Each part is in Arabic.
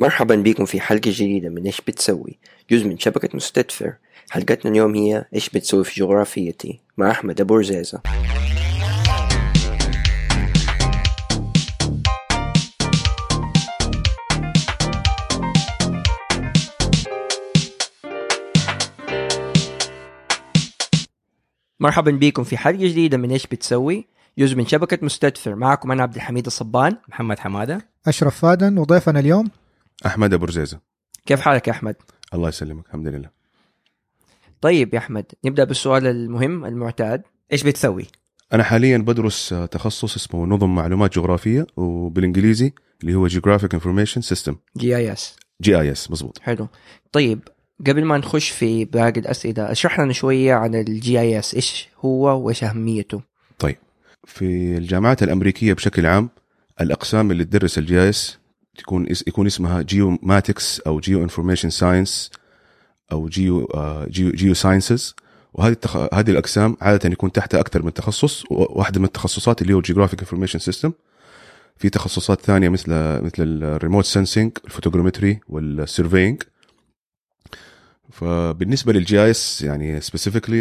مرحبا بكم في حلقة جديدة من إيش بتسوي؟ جزء من شبكة مستدفر. حلقتنا اليوم هي إيش بتسوي في جغرافيتي مع أحمد أبو رزازة مرحبا بكم في حلقة جديدة من إيش بتسوي؟ جزء من شبكة مستدفر. معكم أنا عبد الحميد الصبان. محمد حمادة. أشرف فادن. وضيفنا اليوم أحمد أبو رزيزه كيف حالك يا أحمد؟ الله يسلمك الحمد لله. طيب يا أحمد نبدأ بالسؤال المهم المعتاد. إيش بتسوي؟ أنا حاليا بدرس تخصص اسمه نظم معلومات جغرافية وبالإنجليزي اللي هو Geographic Information System. جي اي اس جي اي اس مضبوط حلو. طيب قبل ما نخش في باقي الأسئلة اشرح لنا شوية عن ال GIS إيش هو وإيش أهميته؟ في الجامعات الأمريكية بشكل عام الأقسام اللي تدرس ال GIS تكون يكون اسمها geomatics أو geoinformation science أو geo geo geosciences وهذه التخ... هذه الأقسام عادة يكون تحتها أكثر من تخصص وواحده من التخصصات اللي هو ال geographic information system في تخصصات ثانية مثل مثل ال remote sensing ال photogrammetry وال surveying فبالنسبة لل GIS يعني specifically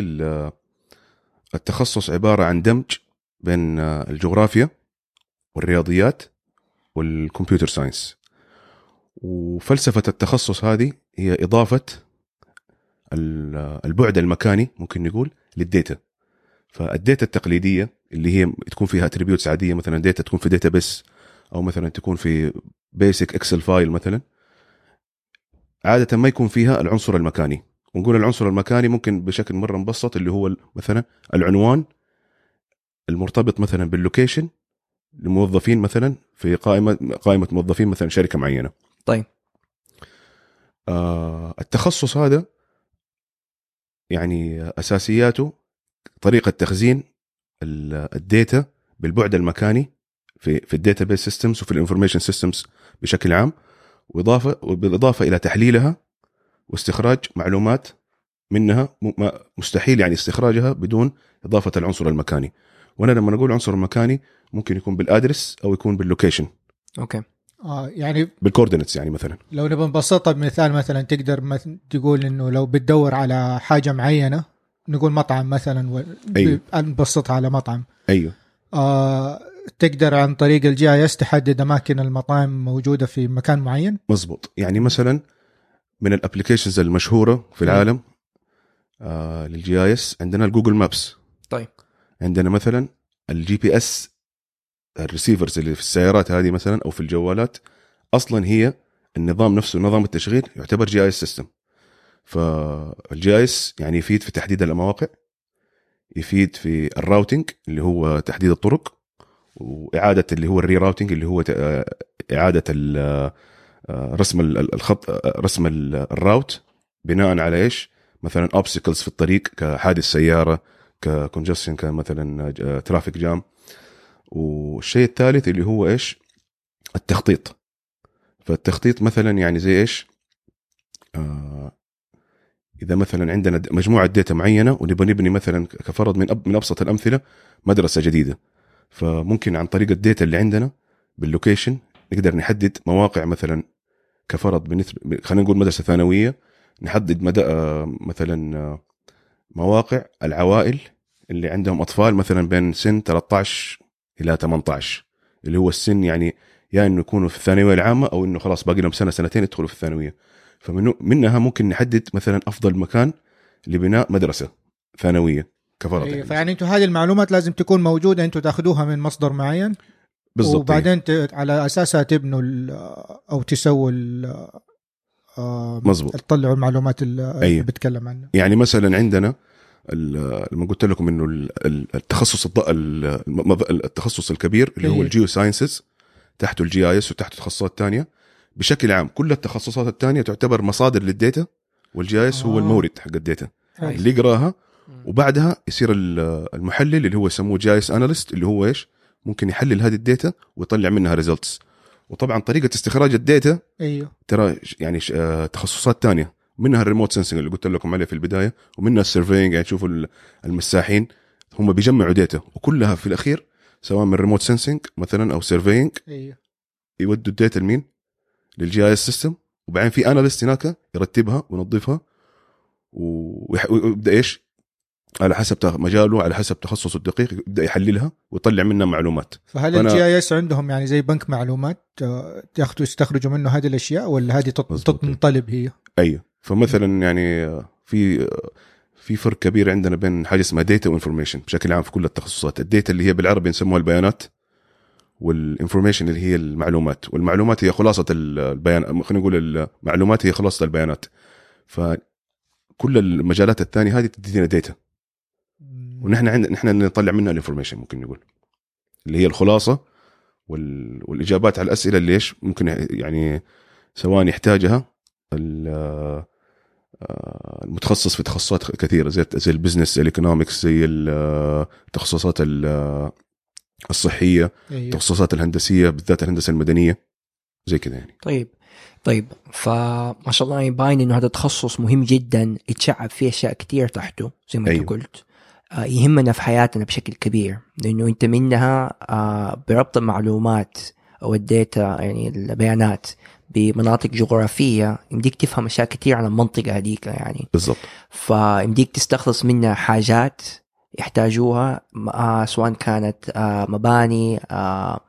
التخصص عبارة عن دمج بين آه، الجغرافيا والرياضيات. وال computer science. وفلسفة التخصص هذه هي إضافة ال- البعد المكاني ممكن نقول لل data فال data التقليدية اللي هي تكون فيها attributes عادية مثلا data تكون في data بس أو مثلا تكون في basic Excel file مثلا عادة ما يكون فيها العنصر المكاني. ونقول العنصر المكاني ممكن بشكل مرة مبسط اللي هو مثلا العنوان المرتبط مثلا بال location لموظفين مثلا في قائمة قائمة موظفين مثلا شركة معينة طيب. آه التخصص هذا يعني أساسياته طريقة تخزين ال- data بالبعد المكاني في في ال database systems وفي ال information systems بشكل عام وإضافة وبالإضافة إلى تحليلها واستخراج معلومات منها مستحيل يعني استخراجها بدون إضافة العنصر المكاني وأنا لما نقول عنصر مكاني ممكن يكون بال address أو يكون باللوكيشن. أوكي. آه يعني بال coordinates يعني مثلا. لو نبغى نبسطها بمثال مثلا تقدر مثلا تقول إنه لو بتدور على حاجة معينة نقول مطعم مثلا و... ب- نبسطها على مطعم. أيوه. آه تقدر عن طريق ال GIS تحدد أماكن المطاعم موجودة في مكان معين؟ مزبوط يعني مثلا من ال applications المشهورة في. العالم آه لل GIS عندنا ال Google Maps طيب. عندنا مثلا ال GPS receivers اللي في السيارات هذه مثلا أو في الجوالات أصلا هي النظام نفسه نظام التشغيل يعتبر GIS system فال GIS يعني يفيد في تحديد المواقع يفيد في ال routing اللي هو تحديد الطرق وإعادة اللي هو ال rerouting اللي هو إعادة آه، رسم ال- ال- الخط آه، رسم ال- route بناء على إيش؟ مثلا obstacles في الطريق كحادث سيارة ك congestion كمثلا traffic jam والشيء الثالث اللي هو إيش؟ التخطيط فالتخطيط مثلا يعني زي إيش؟ آه إذا مثلا عندنا مجموعة data معينة ونبغى نبني مثلا كفرض من أب من أبسط الأمثلة مدرسة جديدة فممكن عن طريق ال data اللي عندنا بال location نقدر نحدد مواقع مثلا كفرض خلينا نقول مدرسة ثانوية نحدد مدى آه، مثلا آه، مواقع العوائل اللي عندهم أطفال مثلا بين سن 13 إلى 18 اللي هو السن يعني يا إنه يكونوا في الثانوية العامة أو إنه خلاص باقي لهم سنة سنتين يدخلوا في الثانوية. فمنه منها ممكن نحدد مثلا أفضل مكان لبناء مدرسة ثانوية كفرض إيه، يعني. فيعني أنتم هذه المعلومات لازم تكون موجودة أنتم تاخذوها من مصدر معين؟ بالضبط وبعدين ت... على اساسها تبنوا ال... أو تسووا ال... آه، مزبوط تطلعوا المعلومات اللي أيوه. بتكلم عنها. يعني مثلا عندنا لما قلت لكم إنه ال- ال- التخصص التخصص الكبير اللي هو. ال geosciences تحته ال GIS وتحته تخصصات ثانية بشكل عام كل التخصصات الثانية تعتبر مصادر لل data وال GIS هو آه. المورد حق ال data. اللي يقراها وبعدها يصير ال- المحلل اللي هو يسموه GIS analyst اللي هو إيش؟ ممكن يحلل هذه ال data ويطلع منها results وطبعا طريقة استخراج ال data أيوه ترى يعني آه، تخصصات تانية منها ال remote sensing اللي قلت لكم عليه في البداية ومنها ال surveying يعني تشوفوا ال- المساحين هم بيجمعوا data وكلها في الأخير سواء من remote sensing مثلا أو surveying أيوه يودوا ال data لمين؟ لل GIS system وبعدين في analyst هناك يرتبها وينظفها ويبدأ إيش على حسب مجاله على حسب تخصصه الدقيق يبدأ يحللها ويطلع منها معلومات فهل الجي آي إس عندهم يعني زي بنك معلومات آه، ياخذوا يستخرجوا منه هذه الأشياء ولا هذه. تنطلب هي؟ أيوه فمثلا يعني في في فرق كبير عندنا بين حاجة اسمها data و information بشكل عام في كل التخصصات. ال data اللي هي بالعربي نسموها البيانات وال information اللي هي المعلومات. والمعلومات هي خلاصة البيان خلينا نقول المعلومات هي خلاصة البيانات. فكل المجالات الثانية هذه تدينا data ونحن عند نحن نطلع منها ال information ممكن نقول. اللي هي الخلاصة وال... والإجابات على الأسئلة اللي إيش ممكن يعني سواء يحتاجها المتخصص في تخصصات كثيرة زي زي ال business ال economics زي ال- التخصصات ال- الصحية أيوه. التخصصات الهندسية بالذات الهندسة المدنية زي كذا يعني طيب طيب فما شاء الله يبين إنه هذا تخصص مهم جدا يتشعب فيه أشياء كتير تحته زي ما أيوه. انت قلت آه، يهمنا في حياتنا بشكل كبير لأنه أنت منها آه، بربط المعلومات أو ال data يعني البيانات بمناطق جغرافية يمديك تفهم أشياء كتير عن المنطقة هذيك يعني. بالضبط. فيمديك تستخلص منها حاجات يحتاجوها آه سواء كانت آه مباني آه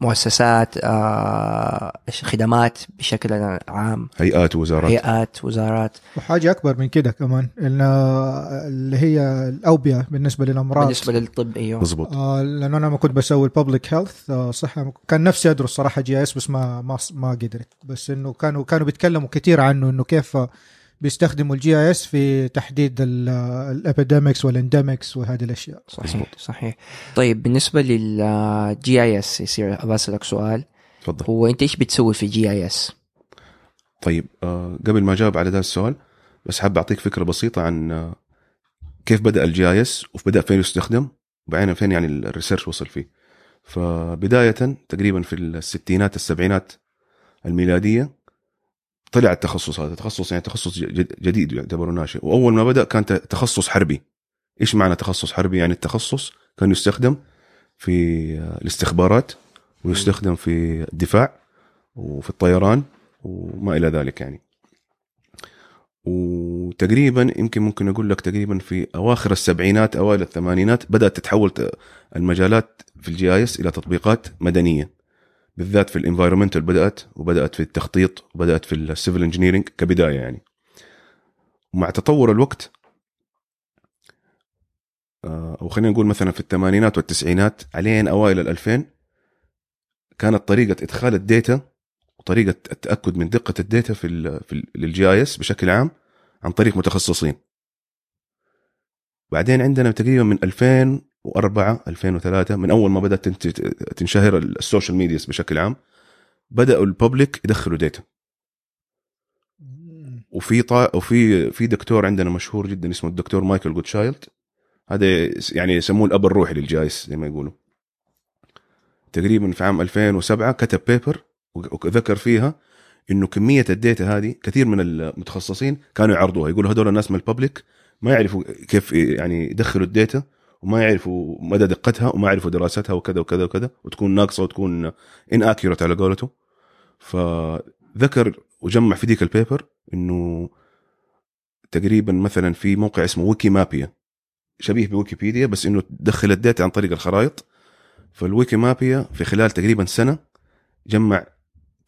مؤسسات آه خدمات بشكل عام. هيئات ووزارات هيئات وزارات. وحاجة أكبر من كده كمان إن اللي هي الأوبئة بالنسبة للأمراض. بالنسبة للطب أيوه. بالضبط. آه لأنه أنا ما كنت بسوي ال public health آه صحة. كان نفسي أدرس صراحة GIS بس ما ما ما قدرت. بس إنه كانوا كانوا بيتكلموا كثير عنه إنه كيف بيستخدموا ال GIS في تحديد ال epidemics وال endemics وهذه الأشياء. صحيح صحيح. طيب بالنسبة لل GIS يصير اسالك سؤال. تفضل. هو أنت إيش بتسوي في GIS؟ طيب آه، قبل ما أجاوب على هذا السؤال بس حاب أعطيك فكرة بسيطة عن آه، كيف بدأ ال GIS وبدا فين يستخدم وبعدين فين يعني ال research وصل فيه. فبداية تقريبا في الستينات السبعينات الميلادية طلع التخصص هذا. تخصص يعني تخصص جد- جديد يعتبره ناشئ. وأول ما بدأ كان تخصص حربي. إيش معنى تخصص حربي؟ يعني التخصص كان يستخدم في الاستخبارات ويستخدم في الدفاع وفي الطيران وما إلى ذلك يعني. وتقريبا يمكن ممكن أقول لك تقريبا في أواخر السبعينات أوائل الثمانينات بدأت تتحول المجالات في ال GIS إلى تطبيقات مدنية. بالذات في ال environmental بدأت وبدأت في التخطيط وبدأت في ال civil engineering كبداية يعني. ومع تطور الوقت آه، أو خلينا نقول مثلا في الثمانينات والتسعينات علين أوائل الألفين كانت طريقة إدخال ال data وطريقة التأكد من دقة ال data في ال في لل GIS بشكل عام عن طريق متخصصين. بعدين عندنا تقريبا من 2004 2003 من أول ما بدأت تنشهر ال social media بشكل عام بدأوا ال public يدخلوا data وفي طا... وفي في دكتور عندنا مشهور جدا اسمه الدكتور مايكل جودشايلد هذا يعني يسموه الأب الروحي لل GIS زي ما يقولوا. تقريبا في عام 2007 كتب paper وذكر فيها إنه كمية ال data هذه كثير من المتخصصين كانوا يعرضوها. يقولوا هذول الناس من ال public ما يعرفوا كيف يعني يدخلوا الداتا وما يعرفوا مدى دقتها وما يعرفوا دراستها وكذا وكذا وكذا وتكون ناقصة وتكون ان على قولته. فذكر وجمع في ديك البيبر إنه تقريبا مثلا في موقع اسمه ويكي مابيا شبيه بويكيبيديا بس إنه تدخل الداتا عن طريق الخرائط. فالويكي مابيا في خلال تقريبا سنة جمع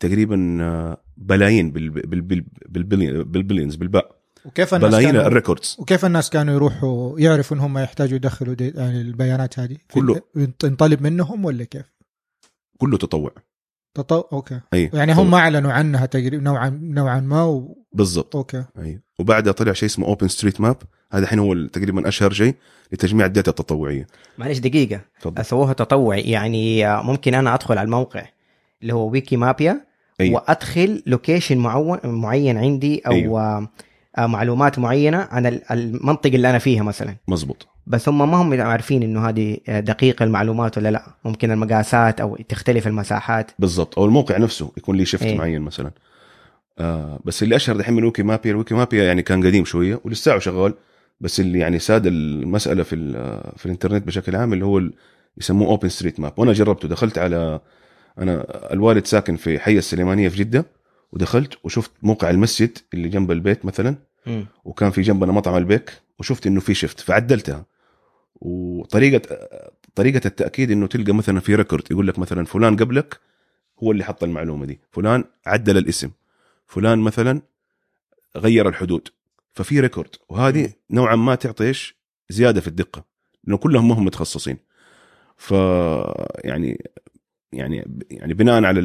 تقريبا آه، بلايين بال- بال- بال- بالبليون- بالبليونز بالباء. وكيف الناس بلايين ال records. وكيف الناس كانوا يروحوا يعرفوا ان هم يحتاجوا يدخلوا يعني البيانات هذه؟ كله. ينطلب منهم ولا كيف؟ كله تطوع. تطو... okay. أي يعني تطوع. هم أعلنوا عنها تقريبا نوعا نوعا ما و... بالضبط. okay. أي. وبعدها طلع شيء اسمه OpenStreetMap هذا الحين هو تقريبا أشهر شيء لتجميع ال data التطوعية. معلش دقيقة. تفضل. سووها تطوعي. يعني ممكن أنا أدخل على الموقع اللي هو ويكي مابيا أيوة. وأدخل location معين معين عندي أو أيوة. أيوة. معلومات معينة عن ال- المنطقة اللي أنا فيها مثلا. مزبوط بس هم ما هم عارفين إنه هذه آه، دقيقة المعلومات ولا لا. ممكن المقاسات أو تختلف المساحات. بالضبط. أو الموقع نفسه يكون ليه shift إيه. معين مثلا. آه بس اللي أشهر دحين من ويكي مابيا الويكي مابيا يعني كان قديم شوية ولسه شغال بس اللي يعني ساد المسألة في في الإنترنت بشكل عام اللي هو يسموه OpenStreetMap وأنا جربته دخلت على أنا الوالد ساكن في حي السليمانية في جدة. ودخلت وشفت موقع المسجد اللي جنب البيت مثلا مم. وكان في جنبنا مطعم البيك وشفت إنه في shift فعدلتها. وطريقة طريقة التأكيد إنه تلقى مثلا في record يقول لك مثلا فلان قبلك هو اللي حط المعلومة دي فلان عدل الاسم فلان مثلا غير الحدود ففي record وهذه نوعا ما تعطي إيش؟ زيادة في الدقة لأنه كلهم ما هم متخصصين. ف يعني يعني يعني بناء على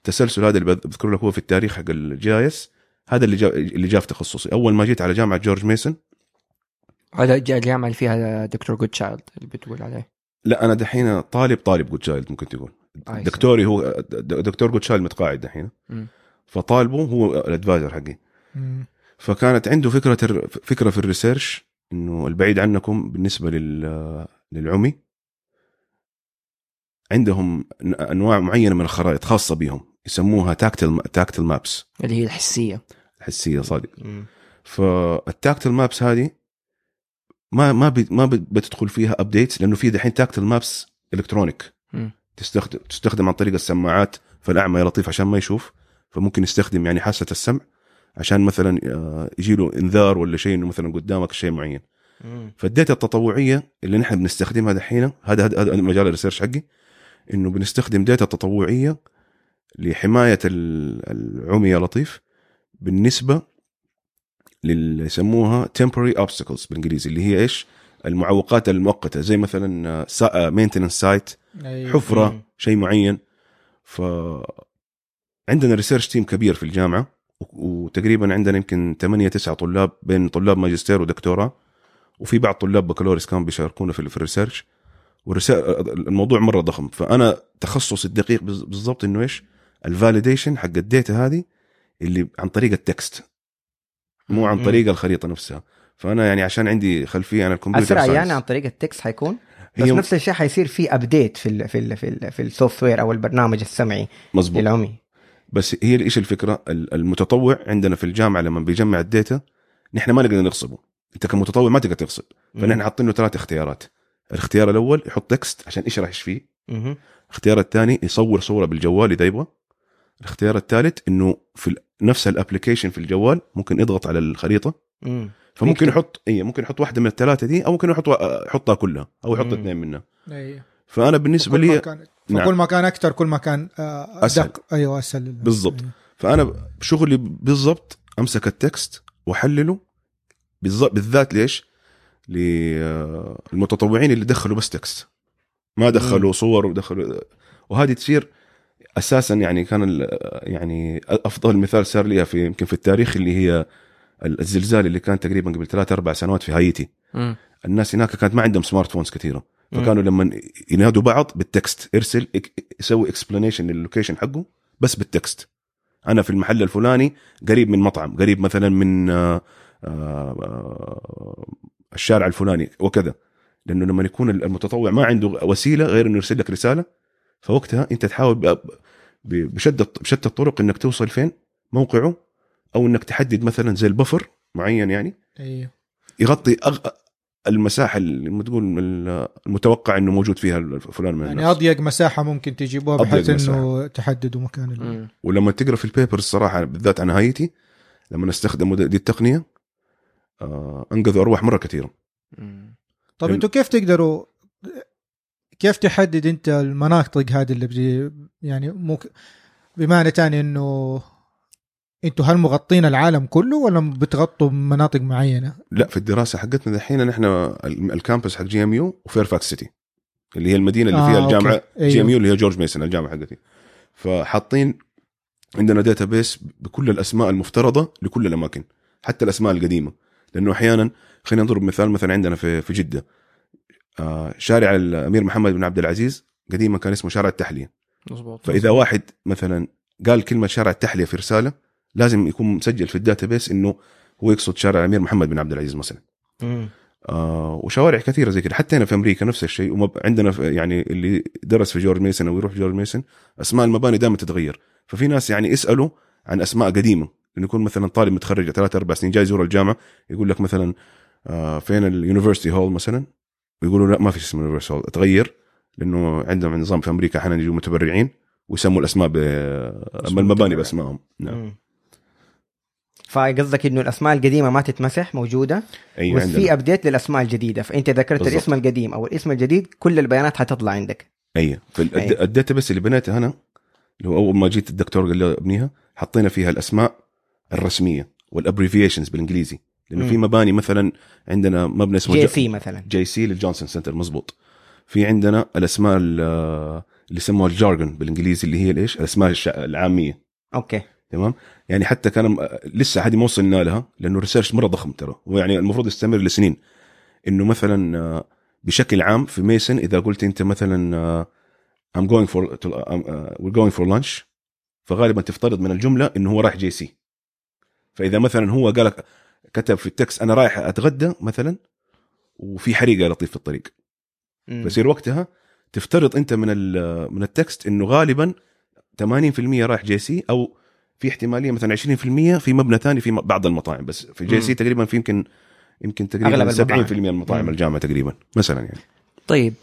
التسلسل هذا اللي بذكر لك هو في التاريخ حق ال GIS هذا اللي جاء اللي جاء في تخصصي. أول ما جيت على جامعة جورج ميسون هذا الج- الجامعة اللي فيها دكتور جود تشايلد اللي بتقول عليه. لا أنا دحين طالب طالب جود تشايلد ممكن تقول. آه، دكتوري هو دكتور جود تشايلد متقاعد دحين. فطالبه هو ال advisor حقي. فكانت عنده فكرة الر- فكرة في ال research إنه البعيد عنكم بالنسبة لل للعمي. عندهم أنواع معينة من الخرائط خاصة بهم. يسموها tactile tactile maps اللي هي الحسية الحسية صادق. فال tactile maps هذه ما ما بي ما بت- بتدخل فيها updates لأنه في دحين tactile maps electronic. تستخدم تستخدم عن طريق السماعات فالأعمى يا لطيف عشان ما يشوف فممكن يستخدم يعني حاسة السمع عشان مثلا آه، يجي له انذار ولا شيء إنه مثلا قدامك شيء معين. فال data التطوعية اللي نحن بنستخدمها دحين هذا هذا هذا مجال ال research حقي إنه بنستخدم data تطوعية لحماية ال- العمي يا لطيف بالنسبة للي يسموها temporary obstacles بالإنجليزي اللي هي إيش؟ المعوقات المؤقتة زي مثلا maintenance site. حفرة. شيء معين ف عندنا research team كبير في الجامعة وتقريبا عندنا يمكن 8 9 طلاب بين طلاب ماجستير ودكتوراه وفي بعض طلاب بكالوريوس كانوا بيشاركونا في ال research والرسا- الموضوع مرة ضخم فأنا تخصصي الدقيق بالضبط إنه إيش ال validation حق ال data هذه اللي عن طريق ال text مو عن. طريق الخريطة نفسها. فأنا يعني عشان عندي خلفية عن الكمبيوتر أسرع. يعني عن طريق ال text حيكون؟ بس هي نفس الشيء حيصير في update في ال في ال في, ال في ال software أو البرنامج السمعي. مزبوط للعمي بس هي إيش الفكرة؟ ال- المتطوع عندنا في الجامعة لما بيجمع ال data نحن ما نقدر نغصبه. أنت كمتطوع ما تقدر تغصب. فنحن حاطين له ثلاث اختيارات. الاختيار الأول يحط text عشان يشرح إيش فيه. الاختيار الثاني يصور صورة بالجوال إذا يبغى. الاختيار الثالث إنه في نفس ال application في الجوال ممكن يضغط على الخريطة مم. فممكن. يحط اي ممكن يحط واحدة من الثلاثة دي أو ممكن يحط يحطها كلها أو يحط مم. اثنين منها أيوه. فأنا بالنسبة كل ما لي كان نعم. فكل ما كان أكثر كل ما كان آه،. أدق. أيوه أسهل. بالضبط. أيوه. فأنا شغلي بالضبط أمسك ال text وأحلله بالضبط بالذات ليش؟ للمتطوعين اللي دخلوا بس text ما دخلوا صور ودخلوا وهذه تصير أساسا يعني كان ال- يعني أفضل مثال صار لي في يمكن في التاريخ اللي هي الزلزال اللي كان تقريبا قبل ثلاث أربع سنوات في هايتي. مم. الناس هناك كانت ما عندهم smart phones كثيرة. فكانوا لما ينادوا بعض بال text ارسل يسوي explanation لل location حقه بس بال text. أنا في المحل الفلاني قريب من مطعم قريب مثلا من آه، آه، الشارع الفلاني وكذا. لأنه لما يكون المتطوع ما عنده وسيلة غير إنه يرسل لك رسالة فوقتها انت تحاول بشتى بشتى الطرق انك توصل فين؟ موقعه أو انك تحدد مثلا زي البفر معين يعني. أيوه. يغطي أغ... المساحة اللي ما تقول المتوقع إنه موجود فيها فلان من يعني الناس. أضيق مساحة ممكن تجيبوها بحيث. إنه تحددوا مكان ال- مم. ولما تقرأ في البيبرز صراحة بالذات عن هايتي لما استخدموا دي التقنية آه انقذوا أرواح مرة كثيرة. لأن- أنتوا كيف تقدروا كيف تحدد انت المناطق هذه اللي بجي يعني ممكن بمعنى تاني انه أنتوا هل مغطين العالم كله ولا بتغطوا مناطق معينة؟ لا في الدراسة حقتنا دحين نحن ال- ال campus حق GMU و Fairfax City اللي هي المدينة اللي آه، فيها. الجامعة أيوه. GMU اللي هي George Mason الجامعة حقتي فحاطين عندنا database بكل الأسماء المفترضة لكل الأماكن حتى الأسماء القديمة لأنه أحيانا خلينا نضرب مثال مثلا عندنا في في جدة شارع الامير محمد بن عبد العزيز قديما كان اسمه شارع التحلية. مظبوط. فإذا واحد مثلا قال كلمة شارع التحلية في رسالة لازم يكون مسجل في ال database إنه هو يقصد شارع الامير محمد بن عبد العزيز مثلا. مم. آه وشوارع كثيرة زي كده. حتى هنا في أمريكا نفس الشيء. ومب... عندنا في يعني اللي درس في George Mason أو يروح George Mason أسماء المباني دائما تتغير. ففي ناس يعني يسألوا عن أسماء قديمة. إنه يكون مثلا طالب متخرج ثلاث أربع سنين جاي يزور الجامعة يقول لك مثلا آه فين ال University Hall مثلا؟ ويقولوا لا ما في اسم ال University Hall تغير لأنه عندهم نظام في أمريكا أحيانا يجوا متبرعين ويسموا الأسماء ب... اما المباني بأسمائهم. نعم. فقصدك إنه الأسماء القديمة ما تتمسح موجودة؟ أيوه بس في update للأسماء الجديدة. فأنت ذكرت بالضبط. الاسم القديم أو الاسم الجديد كل البيانات حتطلع عندك. أيوه أيوة. فال database اللي بنيتها أنا اللي هو أول ما جيت الدكتور قال لي ابنيها حطينا فيها الأسماء الرسمية وال abbreviations بالإنجليزي. لأنه في. مباني مثلا عندنا مبنى اسمه JC مثلا. JC لل Johnson Center مزبوط. في عندنا الأسماء ال- اللي يسموها ال jargon بالإنجليزي اللي هي الايش الأسماء العامية. okay. تمام؟ يعني حتى كان لسه هذه ما وصلنا لها لأنه ال research مرة ضخم ترى. ويعني المفروض يستمر لسنين. إنه مثلا آه، بشكل عام في Mason إذا قلت أنت مثلا آه، I'm going for uh, we're going for lunch فغالبا تفترض من الجملة إنه هو رايح JC. فإذا مثلا هو قال لك كتب في ال text أنا رايح أتغدى مثلا وفي حريقة لقيت في الطريق. فيصير وقتها تفترض أنت من من ال text إنه غالبا 80% رايح JC أو في احتمالية مثلا 20% في مبنى ثاني في بعض المطاعم بس في JC. تقريبا في يمكن يمكن تقريبا أغلب 70% المطاعم. من المطاعم. الجامعة تقريبا مثلا يعني طيب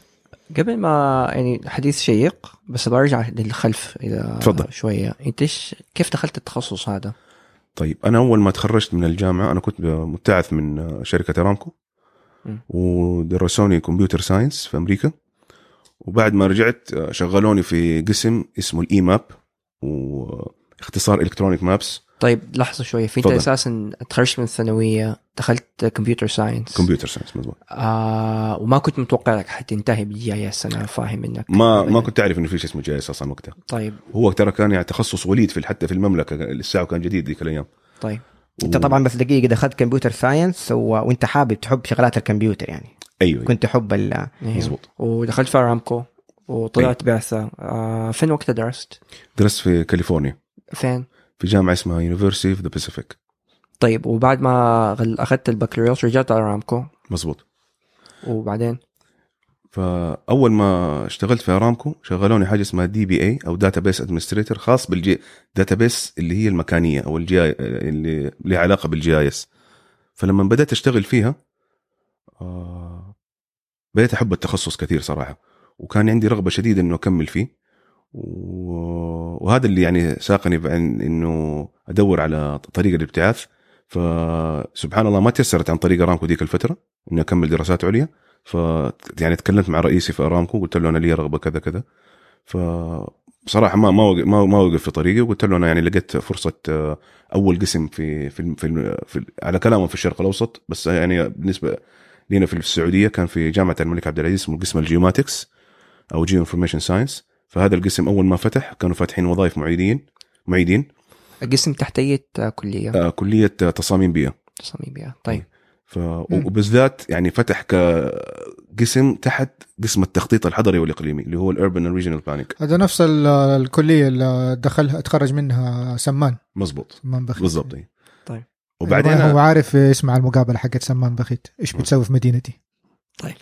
قبل ما يعني حديث شيق بس برجع للخلف إذا تفضل. شوية أنت كيف دخلت التخصص هذا؟ طيب أنا أول ما تخرجت من الجامعة أنا كنت مبتعث من شركة ارامكو. ودرسوني computer science في أمريكا وبعد ما رجعت شغلوني في قسم اسمه ال eMap واختصار electronic maps طيب لحظة شوية في أنت. أساسا تخرجت من الثانوية دخلت computer science. computer science مزبوط آه وما كنت متوقع لك حتنتهي بال GIS أنا فاهم إنك ما ما كنت أعرف إنه في شيء اسمه GIS أصلا وقتها. طيب. هو ترى كان يعني تخصص وليد في حتى في المملكة لسه كان جديد ذيك الأيام. طيب. أنت و- طبعا بس دقيقة دخلت computer science و... وأنت حابب تحب شغلات الكمبيوتر يعني. أيوه كنت تحب ال... إيه. مزبوط ودخلت في ارامكو وطلعت بعثة. آه فين وقتها درست؟ درست في كاليفورنيا. فين؟ في جامعة اسمها University of the Pacific طيب وبعد ما أخذت البكالوريوس رجعت على أرامكو. مزبوط وبعدين؟ فأول ما اشتغلت في أرامكو شغلوني حاجة اسمها DBA أو database administrator خاص بال geodatabase اللي هي المكانية أو الجي اللي لها علاقة بال GIS فلما بدأت أشتغل فيها بديت أحب التخصص كثير صراحة. وكان عندي رغبة شديدة إنه أكمل فيه. وهذا اللي يعني ساقني بعن إنه أدور على طريقة الابتعاث. فسبحان الله ما تيسرت عن طريق أرامكو ديك الفترة إني أكمل دراسات عليا. ف يعني تكلمت مع رئيسي في أرامكو قلت له أنا لي رغبة كذا كذا. ف بصراحه ما ما, ما وقف في طريقي وقلت له أنا يعني لقيت فرصة آه، أول قسم في في, في, في على كلامه في الشرق الأوسط. بس يعني بالنسبة لينا في السعودية كان في جامعة الملك عبد العزيز اسمه قسم ال geomatics أو geoinformation science فهذا القسم أول ما فتح كانوا فاتحين وظائف معيدين معيدين. القسم تحت اي كلية. آه كلية تصاميم بيئة. تصاميم بيئة. طيب. ف وبالذات يعني فتح كقسم تحت قسم التخطيط الحضري والإقليمي اللي هو ال urban regional planning هذا نفس ال- الكلية اللي دخلها تخرج منها سمان. مزبوط سمان بخيت. بالضبط. إيه. طيب. وبعدين هو عارف يسمع المقابلة حقت سمان بخيت إيش بتسوي في مدينتي. طيب.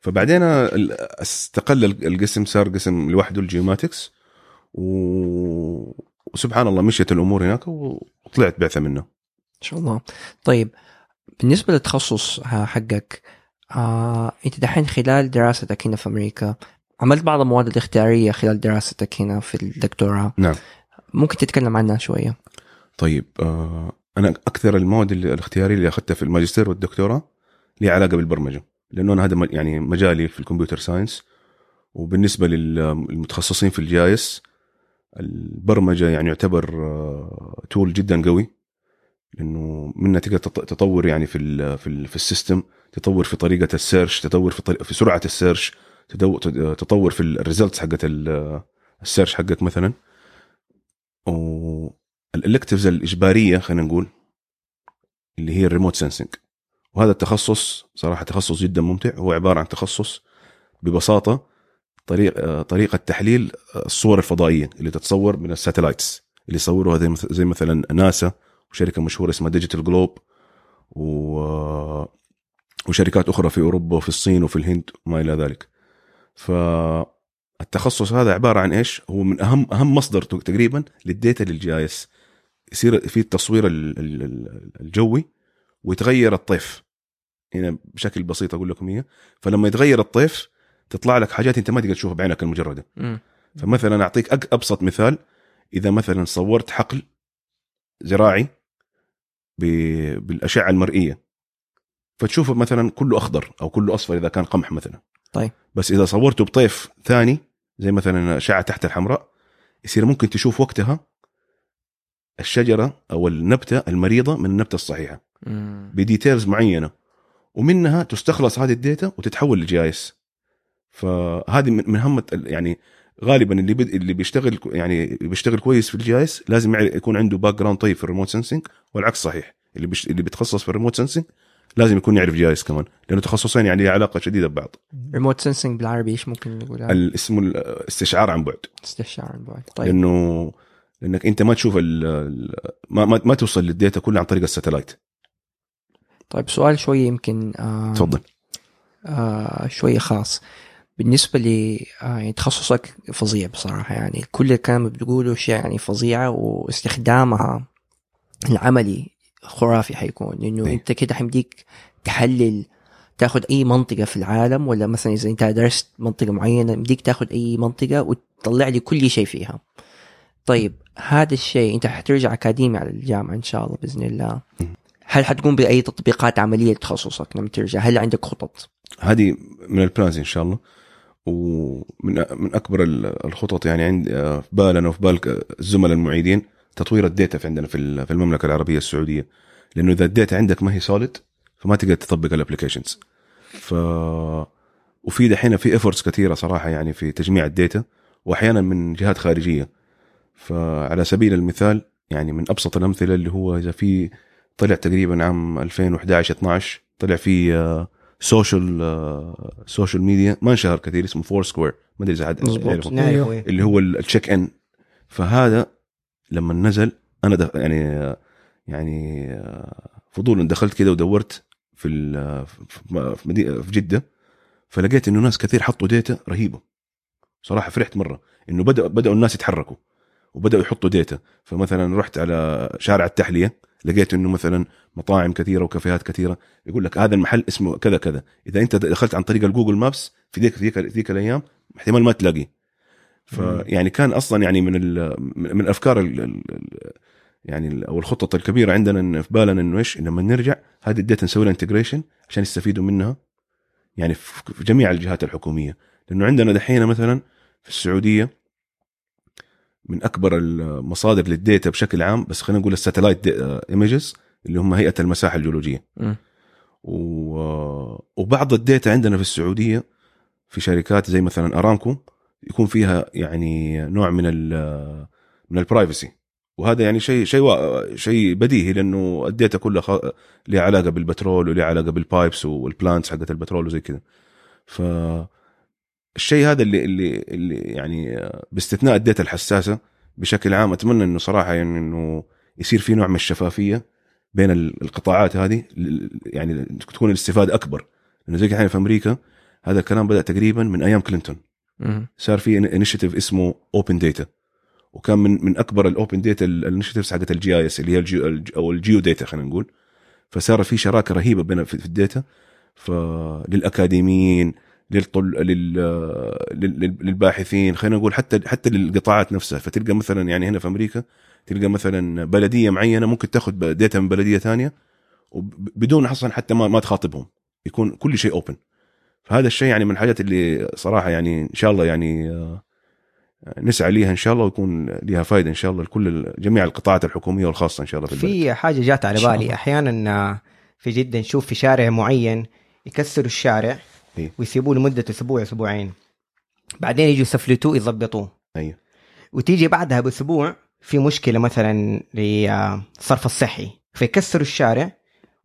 فبعدين استقل ال- القسم صار قسم لوحده الجيوماتكس و... وسبحان الله مشيت الأمور هناك وطلعت بعثة منه. إن شاء الله. طيب بالنسبة للتخصص حقك آه، أنت دحين خلال دراستك هنا في أمريكا عملت بعض المواد الاختيارية خلال دراستك هنا في الدكتوراه. نعم. ممكن تتكلم عنها شوية؟ طيب آه أنا أكثر المواد الاختيارية اللي أخذتها في الماجستير والدكتوراه لي علاقة بالبرمجة. لأنه أنا هذا يعني مجالي في ال computer science. وبالنسبة للمتخصصين في ال GIS البرمجة يعني يعتبر آه، tool جدا قوي. لأنه منها تقدر تط- تطور يعني في ال في ال في ال system تطور في طريقة ال search تطور في في سرعة ال search تطور في ال results حقت ال- search حقك مثلا. وال electives الإجبارية خلينا نقول اللي هي ال remote sensing وهذا التخصص صراحة تخصص جدا ممتع. هو عبارة عن تخصص ببساطة طريق طريقة تحليل الصور الفضائية اللي تتصور من ال satellites اللي يصوروها زي مث- زي مثلا ناسا وشركة مشهورة اسمها Digital Globe و وشركات أخرى في أوروبا وفي الصين وفي الهند وما إلى ذلك. فالتخصص هذا عبارة عن إيش؟ هو من اهم أهم مصدر تقريبا لل data لل GIS يصير في التصوير ال- ال- ال- الجوي ويتغير الطيف. هنا بشكل بسيط أقول لكم هي فلما يتغير الطيف تطلع لك حاجات أنت ما تقدر تشوفها بعينك المجردة مم. فمثلا أعطيك أبسط مثال إذا مثلا صورت حقل زراعي بالأشعة المرئية فتشوفه مثلا كله أخضر أو كله أصفر إذا كان قمح مثلا طيب. بس إذا صورته بطيف ثاني زي مثلا أشعة تحت الحمراء يصير ممكن تشوف وقتها الشجرة أو النبتة المريضة من النبتة الصحيحة. ب details معينة ومنها تستخلص هذه ال data وتتحول ل GIS فهذه من من هم يعني غالبا اللي بد... اللي بيشتغل يعني بيشتغل كويس في ال GIS لازم يكون عنده background طيب في ال remote sensing والعكس صحيح. اللي بيش... اللي بيتخصص في ال remote sensing لازم يكون يعرف GIS كمان لأنه تخصصين يعني لها علاقة شديدة ببعض. remote sensing بالعربي إيش ممكن نقولها؟ ال- اسمه الاستشعار عن بعد. استشعار عن بعد. طيب. لأنه لأنك أنت ما تشوف ال... ال- ما... ما ما توصل لل data كلها عن طريق ال satellite. طيب سؤال شوية يمكن آه تفضل. آه شوية خاص. بالنسبة لي آه يعني تخصصك فظيع بصراحة. يعني كل الكلام اللي بتقوله شيء يعني فظيعة واستخدامها العملي خرافي حيكون. لأنه إيه. أنت كده حيمديك تحلل تاخد أي منطقة في العالم ولا مثلا إذا أنت درست منطقة معينة يمديك تاخد أي منطقة وتطلع لي كل شيء فيها. طيب هذا الشيء أنت حترجع أكاديمي على الجامعة إن شاء الله بإذن الله. هل حتقوم بأي تطبيقات عملية لتخصصك؟ لما ترجع هل عندك خطط؟ هذه من ال plans إن شاء الله. ومن من أكبر ال- الخطط يعني عند في بالنا وفي بال الزملاء المعيدين تطوير ال data في عندنا في ال- في المملكة العربية السعودية. لأنه إذا ال data عندك ما هي solid فما تقدر تطبق ال applications ف وفي دحين في efforts كثيرة صراحة يعني في تجميع ال data وأحيانا من جهات خارجية. فعلى سبيل المثال يعني من أبسط الأمثلة اللي هو إذا في طلع تقريبا عام 2011 12 طلع في آه، social social media ما انشهر كثير اسمه Foursquare ما أدري إذا حد إيه. اللي هو ال check in فهذا لما نزل أنا دخ... يعني يعني فضولا دخلت كده ودورت في ال... في في جدة فلقيت إنه ناس كثير حطوا data رهيبة. صراحة فرحت مرة. إنه بدا بدأوا الناس يتحركوا. وبدأوا يحطوا data فمثلا رحت على شارع التحلية لقيت إنه مثلا مطاعم كثيرة وكافيهات كثيرة يقول لك هذا المحل اسمه كذا كذا. إذا أنت دخلت عن طريق ال Google Maps في ذيك ذيك ذيك الأيام احتمال ما تلاقي. فيعني كان أصلا يعني من من الأفكار ال ال يعني أو الخطط الكبيرة عندنا في بالنا إنه إيش؟ لما نرجع هذه ال data نسوي لها integration عشان يستفيدوا منها يعني في جميع الجهات الحكومية. لأنه عندنا دحين مثلا في السعودية من أكبر المصادر لل data بشكل عام بس خلينا نقول ال satellite images اللي هم هيئة المساحة الجيولوجية. و... وبعض ال data عندنا في السعودية في شركات زي مثلا أرامكو يكون فيها يعني نوع من ال من ال privacy وهذا يعني شيء شيء شيء بديهي لأنه ال data كلها خ... لها علاقة بالبترول ولها علاقة بال pipes وال plants حقت البترول وزي كذا. ف الشيء هذا اللي اللي اللي يعني باستثناء ال data الحساسة بشكل عام أتمنى إنه صراحة يعني إنه يصير في نوع من الشفافية بين ال- القطاعات هذه يعني تكون الاستفادة أكبر. لأنه زي الحين في أمريكا هذا الكلام بدأ تقريبا من أيام كلينتون. صار في initiative اسمه open data وكان من من أكبر ال open data ال initiatives حقت ال GIS اللي هي ال geo ال ج- أو ال geo data خلينا نقول. فصار في شراكة رهيبة بين في ال data. فللأكاديميين للطل... لل... لل... لل- للباحثين. خلينا نقول حتى حتى للقطاعات نفسها. فتلقى مثلا يعني هنا في أمريكا تلقى مثلا بلدية معينة ممكن تاخذ data من بلدية ثانية بدون أصلا حتى ما ما تخاطبهم. يكون كل شيء open فهذا الشيء يعني من الحاجات اللي صراحة يعني إن شاء الله يعني آه، نسعى ليها إن شاء الله ويكون لها فائده إن شاء الله لكل جميع القطاعات الحكومية والخاصة إن شاء الله في البلد. في حاجة جات على بالي. أحيانا في جده نشوف في شارع معين يكسروا الشارع. إيه. ويسيبوه لمدة أسبوع أسبوعين. بعدين يجوا يسفلتوه يضبطوه. أيوه. وتيجي بعدها بأسبوع في مشكلة مثلا للصرف الصحي. فيكسروا الشارع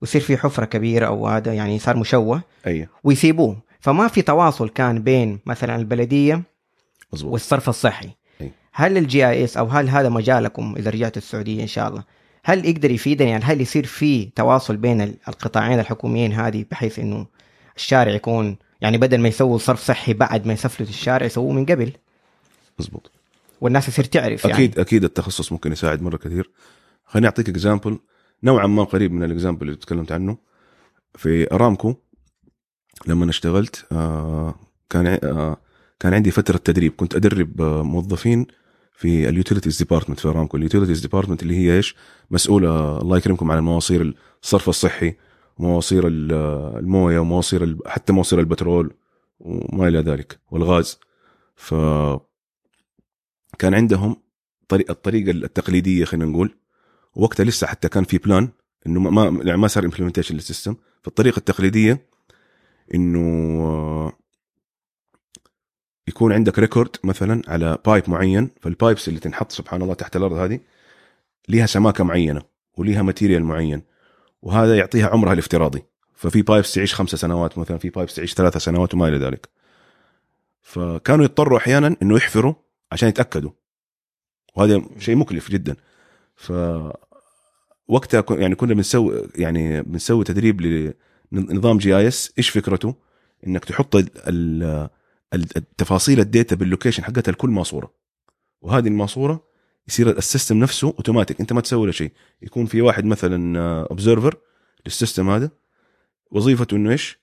ويصير في حفرة كبيرة أو هذا يعني صار مشوه. أيوه. ويسيبوه. فما في تواصل كان بين مثلا البلدية مظبوط. والصرف الصحي. هل ال GIS أو هل هذا مجالكم إذا رجعتوا السعودية إن شاء الله هل يقدر يفيدني؟ يعني هل يصير في تواصل بين ال- القطاعين الحكوميين هذه بحيث إنه الشارع يكون يعني بدل ما يسووا صرف صحي بعد ما يسفلتوا الشارع يسووه من قبل. مظبوط والناس تصير تعرف يعني. أكيد أكيد التخصص ممكن يساعد مرة كثير. خليني أعطيك example نوعا ما قريب من ال example اللي تكلمت عنه. في أرامكو لما اشتغلت آه كان آه كان عندي فترة تدريب. كنت أدرب آه، موظفين في ال utilities department في أرامكو. ال utilities department اللي هي إيش؟ مسؤولة الله يكرمكم عن المواصير الصرف الصحي. ومواصير ال- الموية ومواصير حتى مواصير البترول وما إلى ذلك والغاز. ف كان عندهم طريقه الطريقة التقليدية خلينا نقول. وقتها لسه حتى كان في plan إنه ما ما- يعني ما صار implementation لل system. فالطريقة التقليدية إنه آه، يكون عندك record مثلا على pipe معين. فال pipes اللي تنحط سبحان الله تحت الأرض هذه ليها سماكة معينة وليها material معين. وهذا يعطيها عمرها الافتراضي. ففي pipes تعيش خمسة سنوات مثلا في pipes تعيش ثلاثة سنوات وما إلى ذلك. فكانوا يضطروا أحيانا إنه يحفروا عشان يتأكدوا. وهذا شيء مكلف جدا. ف وقتها يعني كنا بنسوي يعني بنسوي تدريب لنظام GIS إيش فكرته؟ إنك تحط ال- ال- التفاصيل ال data بال location حقتها لكل ماسورة. وهذه الماسورة يصير ال system نفسه اوتوماتيك انت ما تسوي له شيء. يكون في واحد مثلا observer لل system هذا. وظيفته إنه إيش؟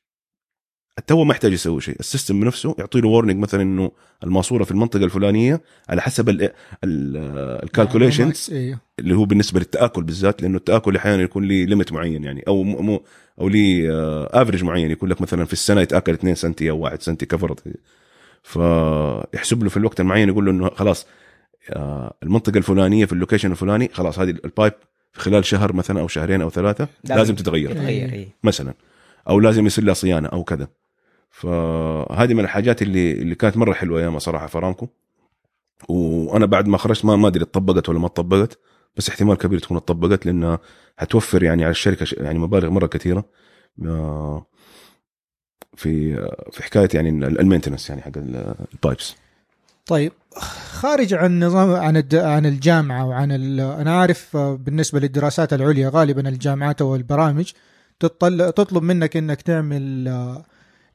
التو ما يحتاج يسوي شيء. ال system نفسه يعطي له warning مثلا إنه الماسورة في المنطقة الفلانية على حسب ال calculations أيوه اللي هو بالنسبة للتآكل بالذات. لأنه التآكل أحيانا يكون لي limit معين يعني. أو مو أو لي average معين. يكون لك مثلا في السنة يتآكل 2 سنتي أو 1 سنتي كفرت فيحسب له في الوقت المعين يقول له إنه خلاص آه، المنطقة الفلانية في ال location الفلاني خلاص هذه ال pipe في خلال شهر مثلا أو شهرين أو ثلاثة لازم تتغير. تتغير اي مثلا. أو لازم يصير لها صيانة أو كذا. فهذه من الحاجات اللي اللي كانت مرة حلوة أيامها صراحة في ارامكو وأنا بعد ما خرجت ما ما أدري اتطبقت ولا ما اتطبقت بس احتمال كبير تكون اتطبقت لانها حتوفر يعني على الشركة يعني مبالغ مرة كثيرة. آه، في في حكاية يعني ال maintenance يعني حق ال- ال pipes طيب خارج عن نظام عن. عن الجامعة وعن. أنا عارف آه، بالنسبة للدراسات العليا غالبا الجامعات أو البرامج تطل... تطلب منك إنك تعمل آه،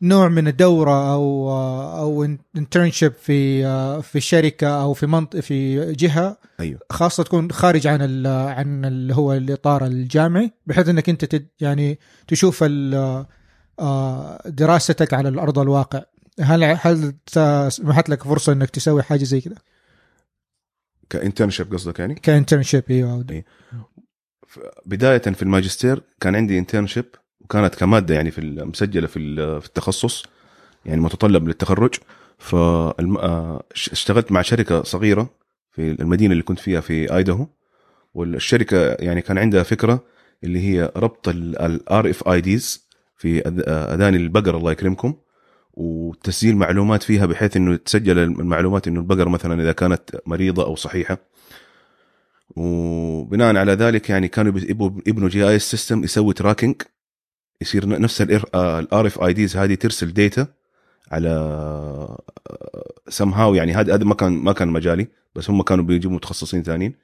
نوع من الدورة أو آه، أو internship في في شركة أو في منطقه في جهة أيوه خاصة تكون خارج عن ال عن اللي هو الإطار الجامعي بحيث إنك أنت يعني تشوف دراستك على الأرض الواقع هل هل سمحت لك فرصة إنك تسوي حاجة زي كذا ك internship قصدك يعني؟ ك internship إيوه إيه. بداية في الماجستير كان عندي internship وكانت كمادة يعني في مسجلة في في التخصص يعني متطلب للتخرج. فاشتغلت مع شركة صغيرة في المدينة اللي كنت فيها في ايداهو والشركة يعني كان عندها فكرة اللي هي ربط ال RFIDs في أذ- أذان البقر الله يكرمكم. وتسجيل معلومات فيها بحيث انه تسجل المعلومات انه البقره مثلا اذا كانت مريضه أو صحيحه وبناء على ذلك يعني كانوا يبنوا GIS system يسوي tracking يصير نفس ال RFIDs هذه ترسل data على سم هاو يعني هذا هذا ما كان ما كان مجالي بس هم كانوا بيجيبوا متخصصين ثانيين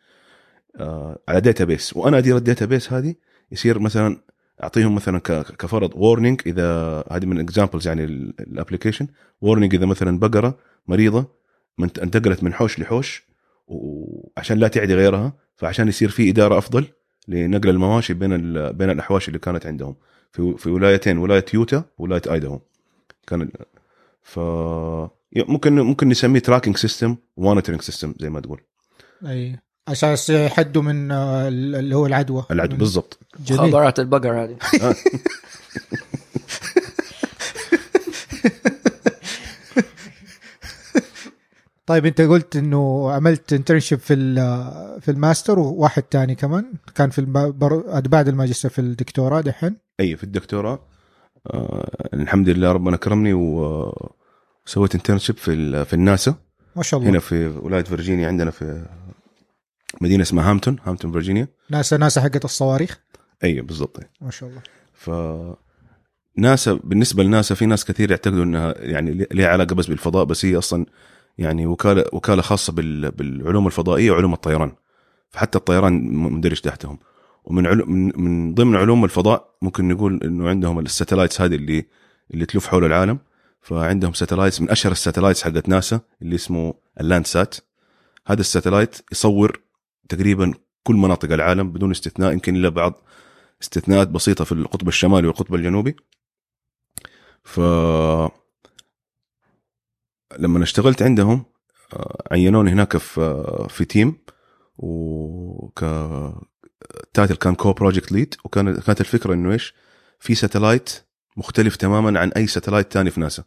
آه، على database وأنا ادير ال database هذه يصير مثلا أعطيهم مثلا كفرض warning إذا هذه من examples يعني ال application warning إذا مثلا بقرة مريضة انتقلت من حوش لحوش وعشان لا تعدي غيرها فعشان يصير في إدارة أفضل لنقل المواشي بين بين الأحواش اللي كانت عندهم. في في ولايتين ولاية يوتا وولاية ايداهو كان ف ممكن ممكن نسميه tracking system و monitoring system زي ما تقول. أي. أساس يحدوا من آه، اللي هو العدوى. العدوى بالضبط. خبرات البقر هذه. طيب انت قلت إنه عملت internship في ال- في الماستر وواحد تاني كمان. كان في الب- بر- بعد الماجستير في الدكتوراه دحين. أي في الدكتوراه. آه الحمد لله ربنا كرمني و- وسويت internship في ال- في الناسا. ما شاء الله. هنا في ولايه فيرجينيا عندنا في مدينة اسمها هامبتون هامبتون فيرجينيا. ناسا ناسا حقت الصواريخ. اي بالضبط. ما شاء الله. ف ناسا بالنسبة لناسا في ناس كثير يعتقدوا إنها يعني ليها علاقة بس بالفضاء بس هي أصلا يعني وكالة وكالة خاصة بال... بالعلوم الفضائية وعلوم الطيران. فحتى الطيران مندرج تحتهم. ومن علوم من, من ضمن علوم الفضاء ممكن نقول إنه عندهم ال satellites هذه اللي اللي تلف حول العالم. فعندهم satellites من أشهر ال satellites حقت ناسا اللي اسمه ال Landsat هذا ال satellite يصور تقريبا كل مناطق العالم بدون استثناء يمكن إلا بعض استثناءات بسيطة في القطب الشمالي والقطب الجنوبي. ف لما اشتغلت عندهم آه، عينوني هناك في آه، في team وك title كان co-project lead وكانت كانت الفكرة إنه إيش؟ في satellite مختلف تماما عن أي satellite تاني في ناسا.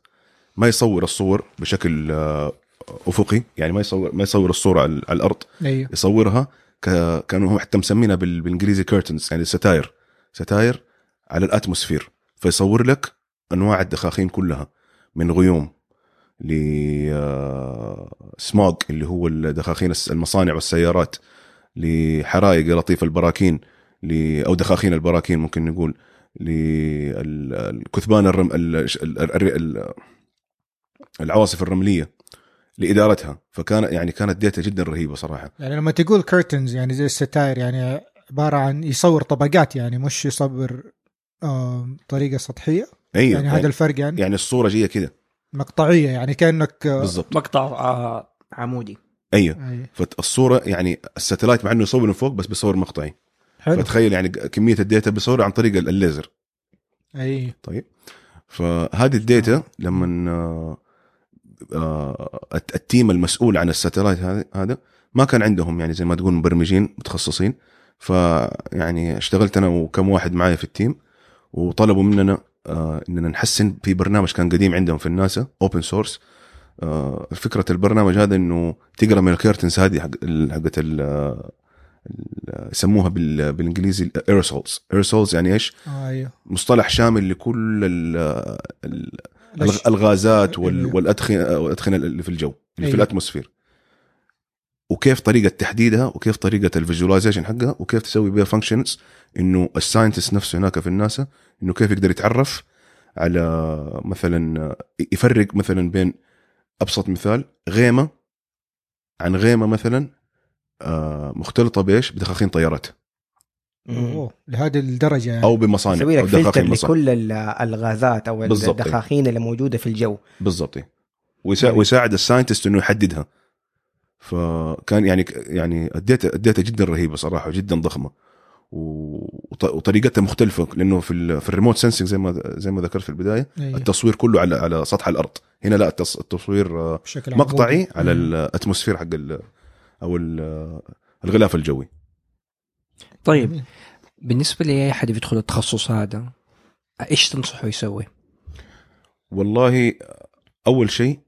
ما يصور الصور بشكل آه، أفقي يعني ما يصور ما يصور الصورة على الأرض أيوه. يصورها ك... كانوا هم حتى مسمينها بال... بالإنجليزي curtains يعني ستاير. ستاير على ال atmosphere فيصور لك أنواع الدخاخين كلها من غيوم ل سموغ اللي هو الدخاخين المصانع والسيارات لحرائق لطيف البراكين ل... أو دخاخين البراكين ممكن نقول للكثبان الرم... ال... ال... ال... ال... العواصف الرملية. لإدارتها. فكان يعني كانت data جدا رهيبة صراحة. يعني لما تقول curtains يعني زي الستاير يعني عبارة عن يصور طبقات يعني مش يصور طريقة سطحية؟ أيوه يعني هذا الفرق يعني, يعني الصورة جاية كده. مقطعية يعني كأنك آه، بالضبط. مقطع آه عمودي. أيوه. أي. فالصورة يعني ال satellite مع إنه يصور من فوق بس بيصور مقطعي. حلو. فتخيل يعني كمية ال data بيصورها عن طريق ال- الليزر. اي طيب. فهذه ال data لما آه، الت- ال team المسؤول عن ال satellite هذا هذا ما كان عندهم يعني زي ما تقول مبرمجين متخصصين فيعني اشتغلت أنا وكم واحد معايا في ال team وطلبوا مننا آه، إننا نحسن في برنامج كان قديم عندهم في الناسا open source فكرة البرنامج هذا إنه تقرأ من ال curtains هذه حق ال- حقت يسموها بال- بالإنجليزي aerosols aerosols يعني إيش؟ آه أيوه مصطلح شامل لكل؟ الغازات وال-. والأدخنة والادخنه اللي في الجو اللي في أيوه. ال atmosphere وكيف طريقة تحديدها وكيف طريقة ال visualization حقها وكيف تسوي بها functions إنه ال scientist نفسه هناك في الناسا إنه كيف يقدر يتعرف على مثلا يفرق مثلا بين أبسط مثال غيمة عن غيمة مثلا آه، مختلطة بإيش؟ بدخاخين طيارات أوه. لهذه الدرجة يعني أو بمصانع يسوي أو لك فلتر دخاخين مصانع لكل ال- الغازات أو بالضبط. الدخاخين اللي موجودة في الجو بالضبط. ويسا... جميل. ويساعد ال scientist إنه يحددها فكان يعني يعني ال data ال data جدا رهيبة صراحة جدا ضخمة وطريقتها مختلفة لأنه في ال... في ال remote sensing زي ما زي ما ذكرت في البداية أيوه. التصوير كله على على سطح الأرض هنا لا التص... التصوير آه، بشكل مقطعي عمودي. على. ال atmosphere حق ال... أو ال... الغلاف الجوي طيب. بالنسبة لاي احد بيدخل التخصص هذا إيش تنصحه يسوي؟ والله أول شيء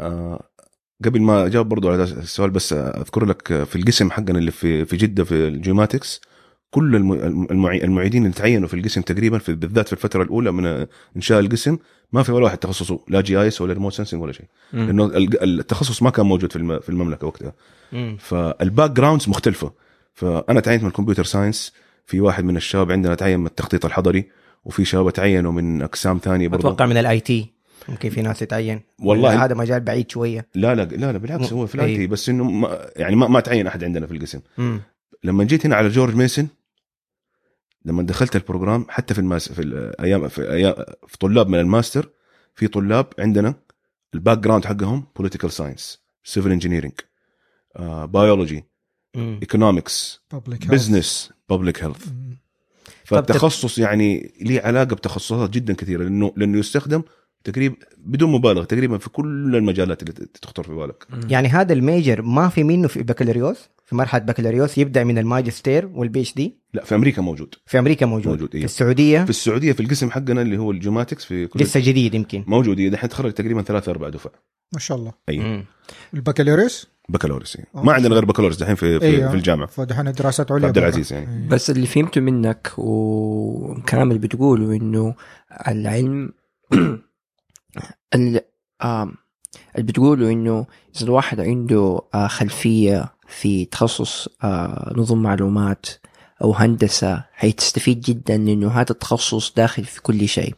آه، قبل ما أجاوب برضو على السؤال بس أذكر لك في القسم حقنا اللي في في جدة في ال geomatics كل الم- المعي- المعيدين اللي تعينوا في القسم تقريبا في بالذات في الفترة الأولى من إنشاء القسم ما في ولا واحد تخصصه لا GIS ولا remote sensing ولا شيء لأنه التخصص ما كان موجود في الم- في المملكة وقتها. فال backgrounds مختلفة فأنا تعينت من ال computer science في واحد من الشباب عندنا تعين من التخطيط الحضري وفي شباب تعينوا من أقسام ثانية برضو أتوقع من ال IT ممكن في ناس يتعين والله هذا مجال بعيد شوية لا لا لا لا بالعكس هو في. ال IT بس إنه ما يعني ما, ما تعين أحد عندنا في القسم مم. لما جيت هنا على جورج ميسن لما دخلت ال program حتى في ال mas في الأيام في أيام في طلاب من الماستر في طلاب عندنا ال background حقهم political science civil engineering biology. economics Public health. business public health مم. فالتخصص يعني ليه علاقة بتخصصات جدا كثيرة لأنه لأنه يستخدم تقريبا بدون مبالغة تقريبا في كل المجالات اللي تخطر في بالك. يعني هذا ال major ما في منه في بكالوريوس في مرحلة بكالوريوس يبدأ من الماجستير وال PhD لا في أمريكا موجود. في أمريكا موجود, موجود، إيه. في السعودية. في السعودية في القسم حقنا اللي هو ال geomatics في كل لسه جديد يمكن. موجود إيه، دحين تخرج تقريبا ثلاثة أربع دفع. ما شاء الله. أي. البكالوريوس؟ بكالوريوس إيه. ما عندنا غير بكالوريوس دحين في في, أيوه. في الجامعة. فدحين دراسات عليا عبد. العزيز يعني. أي. بس اللي فهمته منك والكلام اللي بتقوله إنه العلم اللي بتقوله إنه إذا الواحد عنده خلفية في تخصص نظم معلومات أو هندسة حيستفيد جدا لأنه هذا التخصص داخل في كل شيء.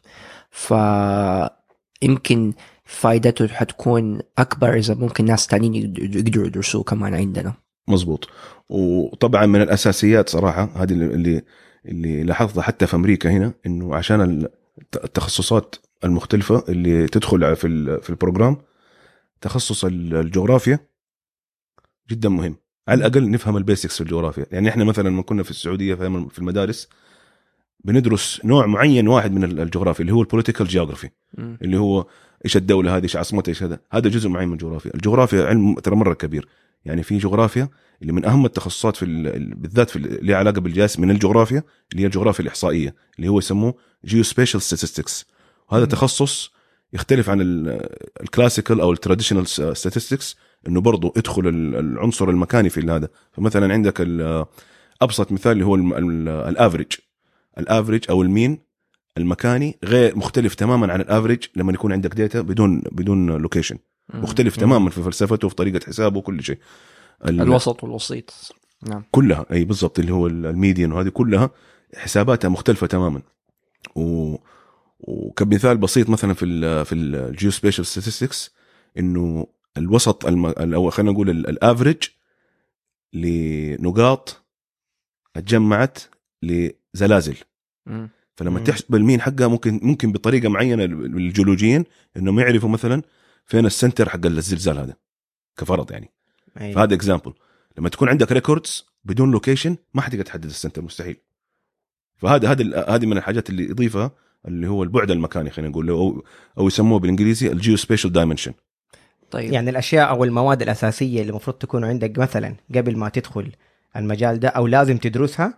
فيمكن فائدته حتكون أكبر إذا ممكن ناس تانيين يقدروا يدرسوه كمان عندنا. مزبوط وطبعا من الأساسيات صراحة هذه اللي- اللي لاحظتها حتى في أمريكا هنا إنه عشان ال- التخصصات المختلفة اللي تدخل في ال- في ال program. تخصص ال- الجغرافيا جدا مهم. على الأقل نفهم ال basics في الجغرافيا. يعني إحنا مثلا لما كنا في السعودية في المدارس بندرس نوع معين واحد من الجغرافيا اللي هو ال political geography. اللي هو إيش الدولة هذه إيش عاصمتها إيش هذا. هذا جزء معين من الجغرافيا. الجغرافيا علم ترى مرة كبير. يعني في جغرافيا اللي من أهم التخصصات في ال- ال- بالذات في ال- اللي علاقة بالجهاز من الجغرافيا اللي هي الجغرافيا الإحصائية اللي هو يسموه geospatial statistics. وهذا. تخصص يختلف عن ال classical أو ال traditional statistics إنه برضه يدخل ال- العنصر المكاني في هذا. فمثلا عندك أبسط مثال اللي هو ال average ال average أو ال mean المكاني غير مختلف تماما عن ال average لما يكون عندك data بدون بدون location. مختلف. تماما في فلسفته وفي طريقة حسابه وكل شيء. ال- الوسط والوسيط. نعم. كلها. أي بالضبط اللي هو ال- median وهذه كلها حساباتها مختلفة تماما. و وكمثال بسيط مثلا في ال في ال geospatial statistics إنه الوسط الم... أو خلينا نقول ال- average لنقاط اتجمعت لزلازل. فلما. تحسب ال mean حقها ممكن ممكن بطريقة معينة الجيولوجيين إنهم يعرفوا مثلا فين ال center حق الزلزال هذا كفرض يعني أي. فهذا example لما تكون عندك records بدون location ما حتقدر تحدد ال center مستحيل فهذا هذا ال- هذه من الحاجات اللي يضيفها اللي هو البعد المكاني خلينا نقول أو أو يسموه بالإنجليزي ال geospatial dimension طيب. يعني الأشياء أو المواد الأساسية اللي المفروض تكون عندك مثلا قبل ما تدخل المجال ده أو لازم تدرسها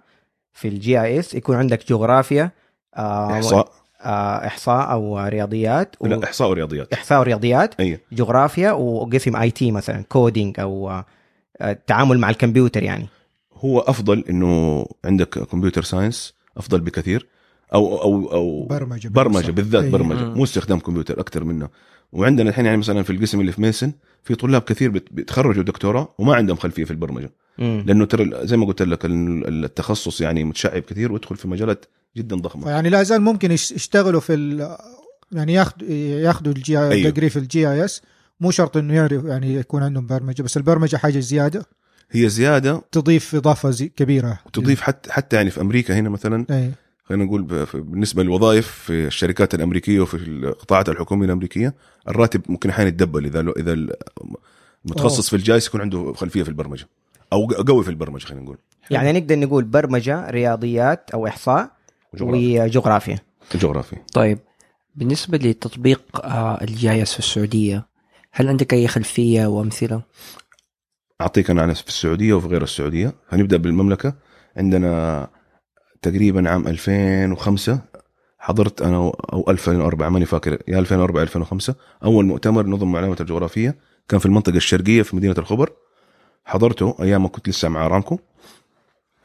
في ال GIS يكون عندك جغرافيا آه إحصاء. آه إحصاء أو رياضيات و... لا إحصاء ورياضيات. إحصاء ورياضيات أي. جغرافيا وقسم IT مثلا coding أو آه، التعامل مع الكمبيوتر يعني. هو أفضل إنه عندك computer science أفضل بكثير. أو أو أو برمجة برمجة بالذات أي. برمجة. مو استخدام كمبيوتر أكثر منه. وعندنا الحين يعني مثلا في القسم اللي في Mason في طلاب كثير بت- بيتخرجوا دكتوراه وما عندهم خلفية في البرمجة. مم. لأنه ترى زي ما قلت لك ال- التخصص يعني متشعب كثير ويدخل في مجالات جدا ضخمة. يعني لا زال ممكن يش- يشتغلوا في ال يعني ياخذ ياخذوا الجي أيوه. في الجي اي اس مو شرط إنه يعرف يعني يكون عندهم برمجة بس البرمجة حاجة زيادة. هي زيادة. تضيف إضافة زي كبيرة. وتضيف حتى حتى يعني في أمريكا هنا مثلا اي خلينا نقول بالنسبة للوظائف في الشركات الأمريكية وفي القطاعات الحكومية الأمريكية الراتب ممكن أحيانا يتدبل إذا إذا المتخصص أوه. في ال GIS يكون عنده خلفية في البرمجة أو قوي في البرمجة خلينا نقول. يعني نقدر نقول برمجة رياضيات أو إحصاء وجغرافيا. وجغرافيا. جغرافي طيب بالنسبة لتطبيق آه، ال GIS في السعودية هل عندك أي خلفية وأمثلة؟ أعطيك أنا عن في السعودية وفي غير السعودية. هنبدأ بالمملكة. عندنا تقريبا عام 2005 حضرت أنا أو 2004 ماني فاكر. يا 2004 2005 أول مؤتمر نظم معلومات الجغرافية كان في المنطقة الشرقية في مدينة الخبر. حضرته أيام ما كنت لسه مع ارامكو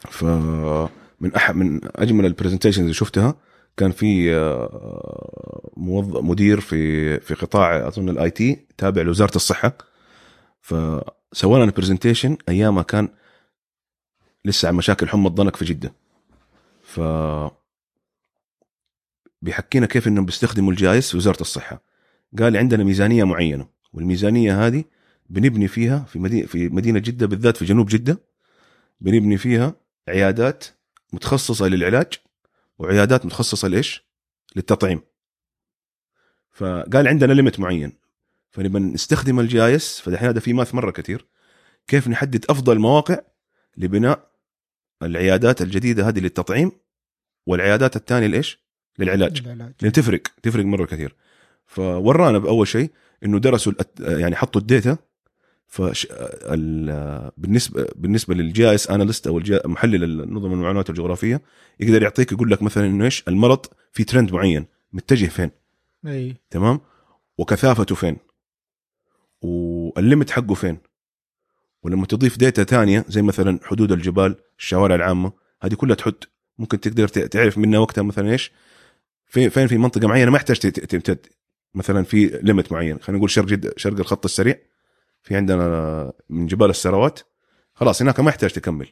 فمن أح من أجمل ال presentations اللي شفتها كان في آه، موظف مدير في في قطاع أظن ال IT تابع لوزارة الصحة. فسوى لنا presentation ايامها كان لسه عن مشاكل حمى الضنك في جدة. ف بيحكينا كيف إنهم بيستخدموا الجايس في وزارة الصحة قال عندنا ميزانية معينة والميزانية هذه بنبني فيها في مدينه في مدينة جدة بالذات في جنوب جدة بنبني فيها عيادات متخصصة للعلاج وعيادات متخصصة لإيش؟ للتطعيم فقال عندنا ليمت معين فنبقى نستخدم الجايس فدحين هذا في ماث مرة كثير كيف نحدد أفضل مواقع لبناء العيادات الجديدة هذه للتطعيم والعيادات الثانية لإيش؟ للعلاج. العلاج لأن تفرق تفرق مرة كثير. فورانا بأول شيء إنه درسوا يعني حطوا ال data فش ال- بالنسبة بالنسبة لل GIS analyst أو محلل النظم المعلومات الجغرافية يقدر يعطيك يقول لك مثلا إنه إيش؟ المرض في ترند معين متجه فين؟ إي. تمام؟ وكثافته فين؟ وال limit حقه فين؟ ولما تضيف data تانية زي مثلا حدود الجبال الشوارع العامة هذه كلها تحط ممكن تقدر تعرف منها وقتها مثلا إيش؟ في فين في منطقة معينة ما يحتاج ت- ت- ت- مثلا في limit معين. خلينا نقول شرق جد شرق الخط السريع. في عندنا من جبال السراوات خلاص هناك ما يحتاج تكمل.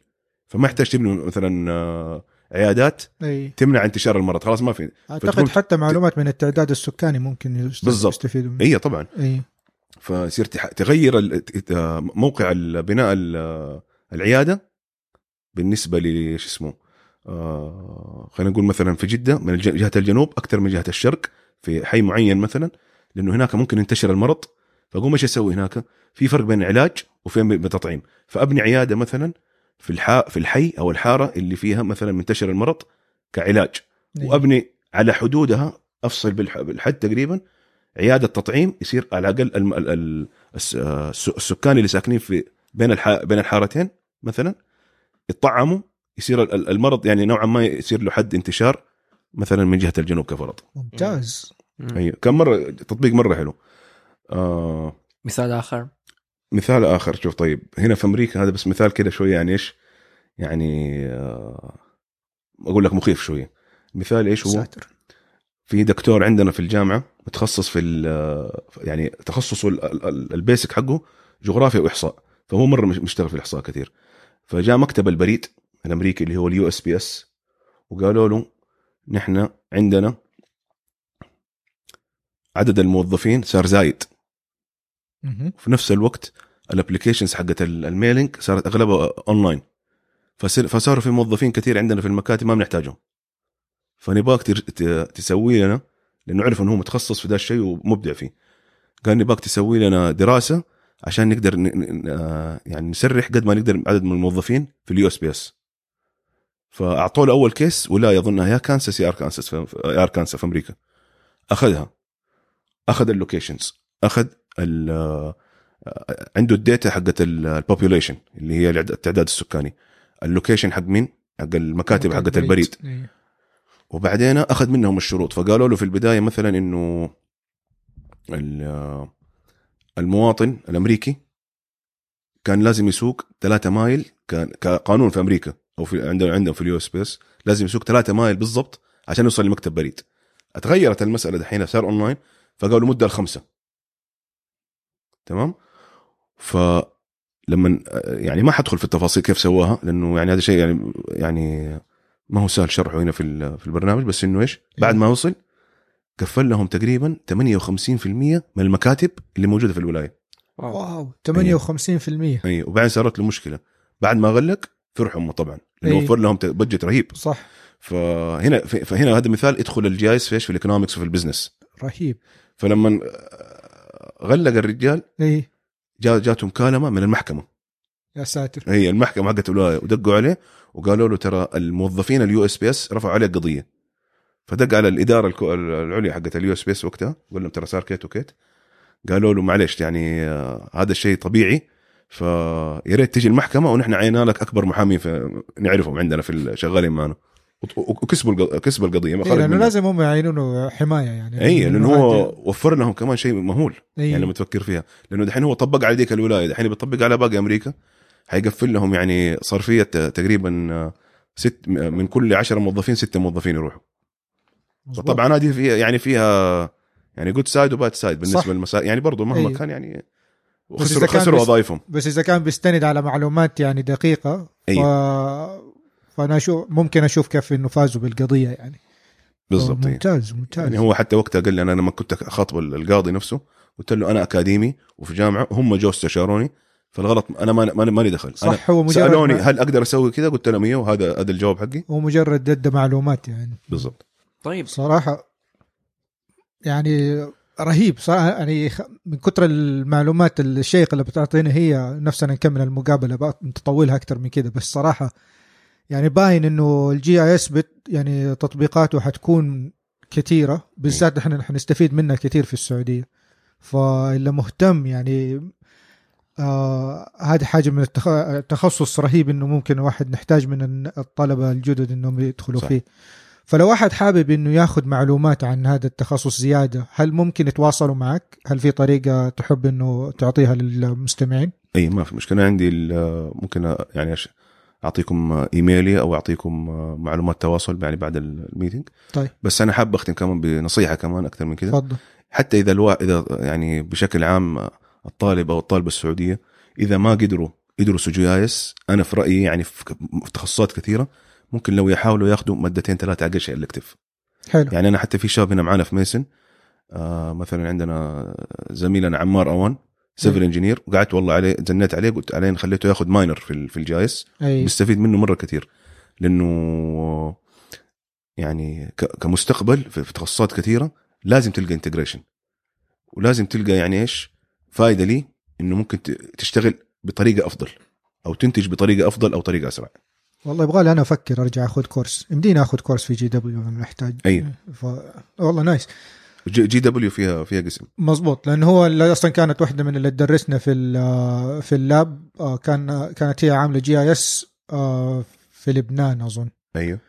فما يحتاج تبني مثلا آه، عيادات إي. تمنع انتشار المرض. خلاص ما في. أعتقد حتى معلومات من التعداد السكاني ممكن يست- بالضبط. يستفيدوا منها. هي طبعا. إي. فيصير تح- تغير موقع بناء ال- العيادة بالنسبة ل شو اسمه آه، خلينا نقول مثلا في جدة من جهة الجنوب أكثر من جهة الشرق في حي معين مثلا لأنه هناك ممكن ينتشر المرض فأقوم إيش أسوي هناك؟ في فرق بين العلاج وفين بتطعيم فأبني عيادة مثلا في الحا في الحي أو الحارة اللي فيها مثلا منتشر المرض كعلاج إيه. وأبني على حدودها أفصل بالح- بالحد تقريبا عيادة تطعيم يصير على الأقل الم- ال- ال- الس- آه، الس- السكان اللي ساكنين في بين الح... بين الحارتين مثلا يطعموا يصير ال- ال- المرض يعني نوعا ما يصير له حد انتشار مثلا من جهة الجنوب كفرض. ممتاز. مم. أيوه كان مرة تطبيق مرة حلو. آه مثال آخر. مثال آخر شوف طيب هنا في أمريكا هذا بس مثال كده شوية يعني إيش؟ يعني آه أقول لك مخيف شوية. مثال إيش هو؟ ساتر. في دكتور عندنا في الجامعة متخصص في ال- يعني تخصصه ال- ال- ال- ال basic حقه جغرافيا وإحصاء فهو مرة مش- مشتغل في الإحصاء كثير. فجاء مكتب البريد الأمريكي اللي هو ال USPS وقالوا له نحن عندنا عدد الموظفين صار زايد. في نفس الوقت ال applications حقت ال- ال mailing صارت أغلبها أونلاين. فصار فصاروا في موظفين كثير عندنا في المكاتب ما بنحتاجهم. فنباك تسوي لنا لأنه عرف إنه هو متخصص في ذا الشيء ومبدع فيه. قال نباك تسوي لنا دراسة عشان نقدر. آه، يعني نسرح قد ما نقدر عدد من الموظفين في ال USPS. فاعطوا له اول case ولايه اظنها يا كانساس يا اركانساس في يا اركانسا في أمريكا. أخذها. أخذ ال locations. أخذ ال آه، عنده ال data حقت ال population اللي هي التعداد السكاني. ال location حق مين؟ حق المكاتب حقت البريد. إيه. وبعدين أخذ منهم الشروط. فقالوا له في البداية مثلا إنه ال- المواطن الأمريكي كان لازم يسوق 3 mile كان كقانون في أمريكا أو في عندهم عندهم في ال USPS. لازم يسوق 3 mile بالضبط عشان يوصل لمكتب بريد. اتغيرت المسألة دحين صار أونلاين. فقالوا مدة الخمسة. تمام؟ فلما يعني ما حدخل في التفاصيل كيف سواها لأنه يعني هذا شيء يعني يعني ما هو سهل شرحه هنا في ال- في البرنامج بس إنه إيش؟ بعد ما وصل قفل لهم تقريبا 58% من المكاتب اللي موجودة في الولاية. واو. 58% أي وبعدين صارت له مشكلة. بعد ما غلق فرحوا هم طبعا لأنه أي. وفر لهم budget رهيب. صح. فهنا فهنا هذا مثال يدخل ال GIS في إيش؟ في ال economics وفي ال business رهيب. فلما غلق الرجال إي. جا جاته مكالمه من المحكمة. يا ساتر. هي المحكمة حقت الولاية ودقوا عليه وقالوا له ترى الموظفين ال USPS رفعوا عليه قضية. فدق على الإدارة الكو- العليا حقت ال USPS وقتها قال لهم ترى صار كيت وكيت. قالوا له معلش يعني آه، هذا الشيء طبيعي فيا ريت تجي المحكمة ونحن عينا لك أكبر محامي في نعرفهم عندنا في ال- شغالين معنا. وكسبوا كسبوا القضية ما إيه لأنه منها. لازم هم يعينونه حماية يعني. اي لأنه هو وفر لهم كمان شيء مهول إيه. يعني لما تفكر فيها. لأنه دحين هو طبق على ذيك الولاية دحين بيطبق على باقي أمريكا. حيقفل لهم يعني صرفية تقريبا ست من كل عشرة موظفين ستة موظفين يروحوا مظبوط. فطبعا هذه فيها يعني فيها يعني good side و bad side بالنسبة صح. للمسا يعني برضه مهما أيوه. كان يعني خسروا خسروا وظائفهم بس إذا كان بيستند على معلومات يعني دقيقة ف... أيوه. فأنا أشوف ممكن أشوف كيف إنه فازوا بالقضية يعني بالضبط أيوه. ممتاز ممتاز يعني هو حتى وقتها قال لي أنا لما كنت أخاطب القاضي نفسه قلت له أنا أكاديمي وفي جامعة هم جو استشاروني فالغلط أنا ما ما مالي دخل. صح هو مجرد سألوني ما- هل أقدر أسوي كذا؟ قلت لهم أيوه هذا هذا الجواب حقي. هو مجرد ادى معلومات يعني. بالضبط. طيب. صراحة يعني رهيب صراحة يعني من كثر المعلومات الشيقه اللي بتعطينا هي نفسنا نكمل المقابلة بقى نطولها أكثر من كده بس صراحة يعني باين إنه ال GIS بت يعني تطبيقاته حتكون كثيرة بالذات إحنا حنستفيد منها كثير في السعودية. فاللي مهتم يعني آه هذه حاجة من التخ... التخصص رهيب إنه ممكن واحد نحتاج من الطلبة الجدد إنهم يدخلوا صح. فيه. فلو واحد حابب إنه ياخذ معلومات عن هذا التخصص زيادة هل ممكن يتواصلوا معك؟ هل في طريقة تحب إنه تعطيها للمستمعين؟ أي ما في مشكلة. عندي ممكن يعني أش- أعطيكم إيميلي أو أعطيكم معلومات تواصل يعني بعد ال meeting. طيب. بس أنا حاب أختم كمان بنصيحة كمان أكثر من كذا تفضل. حتى إذا الوا... إذا يعني بشكل عام الطالب أو الطالبة السعودية إذا ما قدروا يدرسوا GIS أنا في رأيي يعني في تخصصات كثيرة ممكن لو يحاولوا ياخذوا مادتين ثلاثة أقل شيء الكتف حلو. يعني أنا حتى في شباب هنا معانا في ميسن آه مثلا عندنا زميلنا عمار أوان civil engineer وقعدت والله عليه زنيت عليه قلت عليه خليته ياخذ minor في في ال GIS آي بيستفيد منه مرة كثير لأنه يعني كمستقبل في تخصصات كثيرة لازم تلقى integration ولازم تلقى يعني إيش؟ فائده لي إنه ممكن تشتغل بطريقة أفضل أو تنتج بطريقة أفضل أو طريقة أسرع. والله يبغى لي أنا أفكر أرجع أخذ course. يمديني أخذ course في GW لما نحتاج. أي. ف... والله nice. G GW فيها فيها قسم. مزبوط لأن هو اللي أصلا كانت واحدة من اللي تدرسنا في في ال lab. آه، كان كانت هي عاملة GIS في لبنان أظن. أيوه.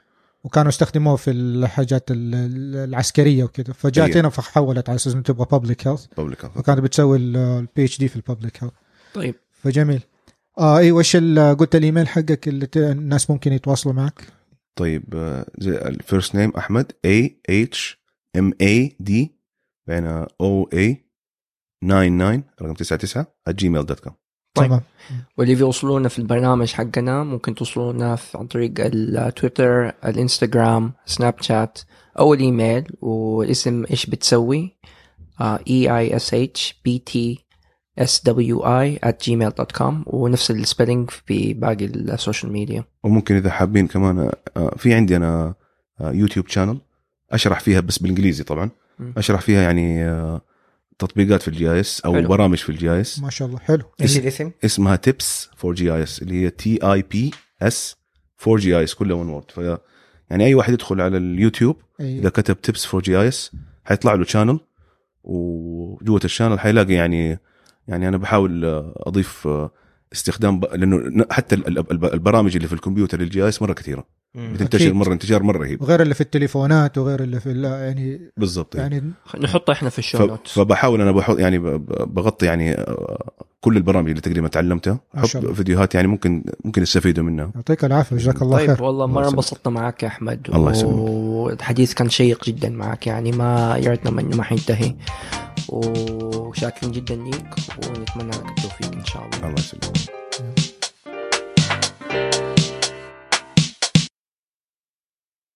وكانوا استخدموه في الحاجات ال- ال- العسكرية وكذا. فجات أيوه. هنا فحولت على أساس إنه تبغى public health public وكانت بتسوي ال PhD في ال public health طيب. فجميل. آه أيوه إيش ال- قلت الإيميل حقك اللي الناس ممكن يتواصلوا معك؟ طيب آه، زي ال first name أحمد A H M E D بين أو اي 99 رقم 99 Gmail dot com طيب. تمام واللي بيوصلونا في البرنامج حقنا ممكن توصلونا عن طريق التويتر الإنستغرام سناب شات أو الإيميل والاسم إيش بتسوي؟ E I S H B T S W I at gmail.com ونفس ال spelling في باقي ال social media. وممكن إذا حابين كمان آه، في عندي أنا آه، YouTube channel أشرح فيها بس بالإنجليزي طبعا. أشرح فيها يعني آه، تطبيقات في ال GIS أو حلو. برامج في ال GIS ما شاء الله حلو إيش الاسم؟ اسمها tips for GIS اللي هي T I P S for GIS كلها one word ف يعني أي واحد يدخل على اليوتيوب إذا أيوة. كتب tips for GIS حيطلع له channel وجوة ال channel حيلاقي يعني يعني أنا بحاول أضيف استخدام ب... لأنه حتى ال- ال- البرامج اللي في الكمبيوتر ال GIS مرة كثيره. بتنتشر أكيد. مرة انتشار مرة رهيب. وغير اللي في التليفونات وغير اللي في ال- يعني بالضبط. يعني نحطها إحنا في ال show فبحاول أنا بحط يعني ب- ب- بغطي يعني آه، كل البرامج اللي تقريبا تعلمتها. ما شاء الله. أحط فيديوهات يعني ممكن ممكن يستفيدوا منها. يعطيك العافية جزاك الله طيب خير. والله يسلمك. انبسطنا معك يا أحمد الله يسلمك. والحديث كان شيق جدا معك يعني ما يردنا انه ما حينتهي. وشاكرين جدا ليك ونتمنى لك التوفيق إن شاء الله. الله يسلمك.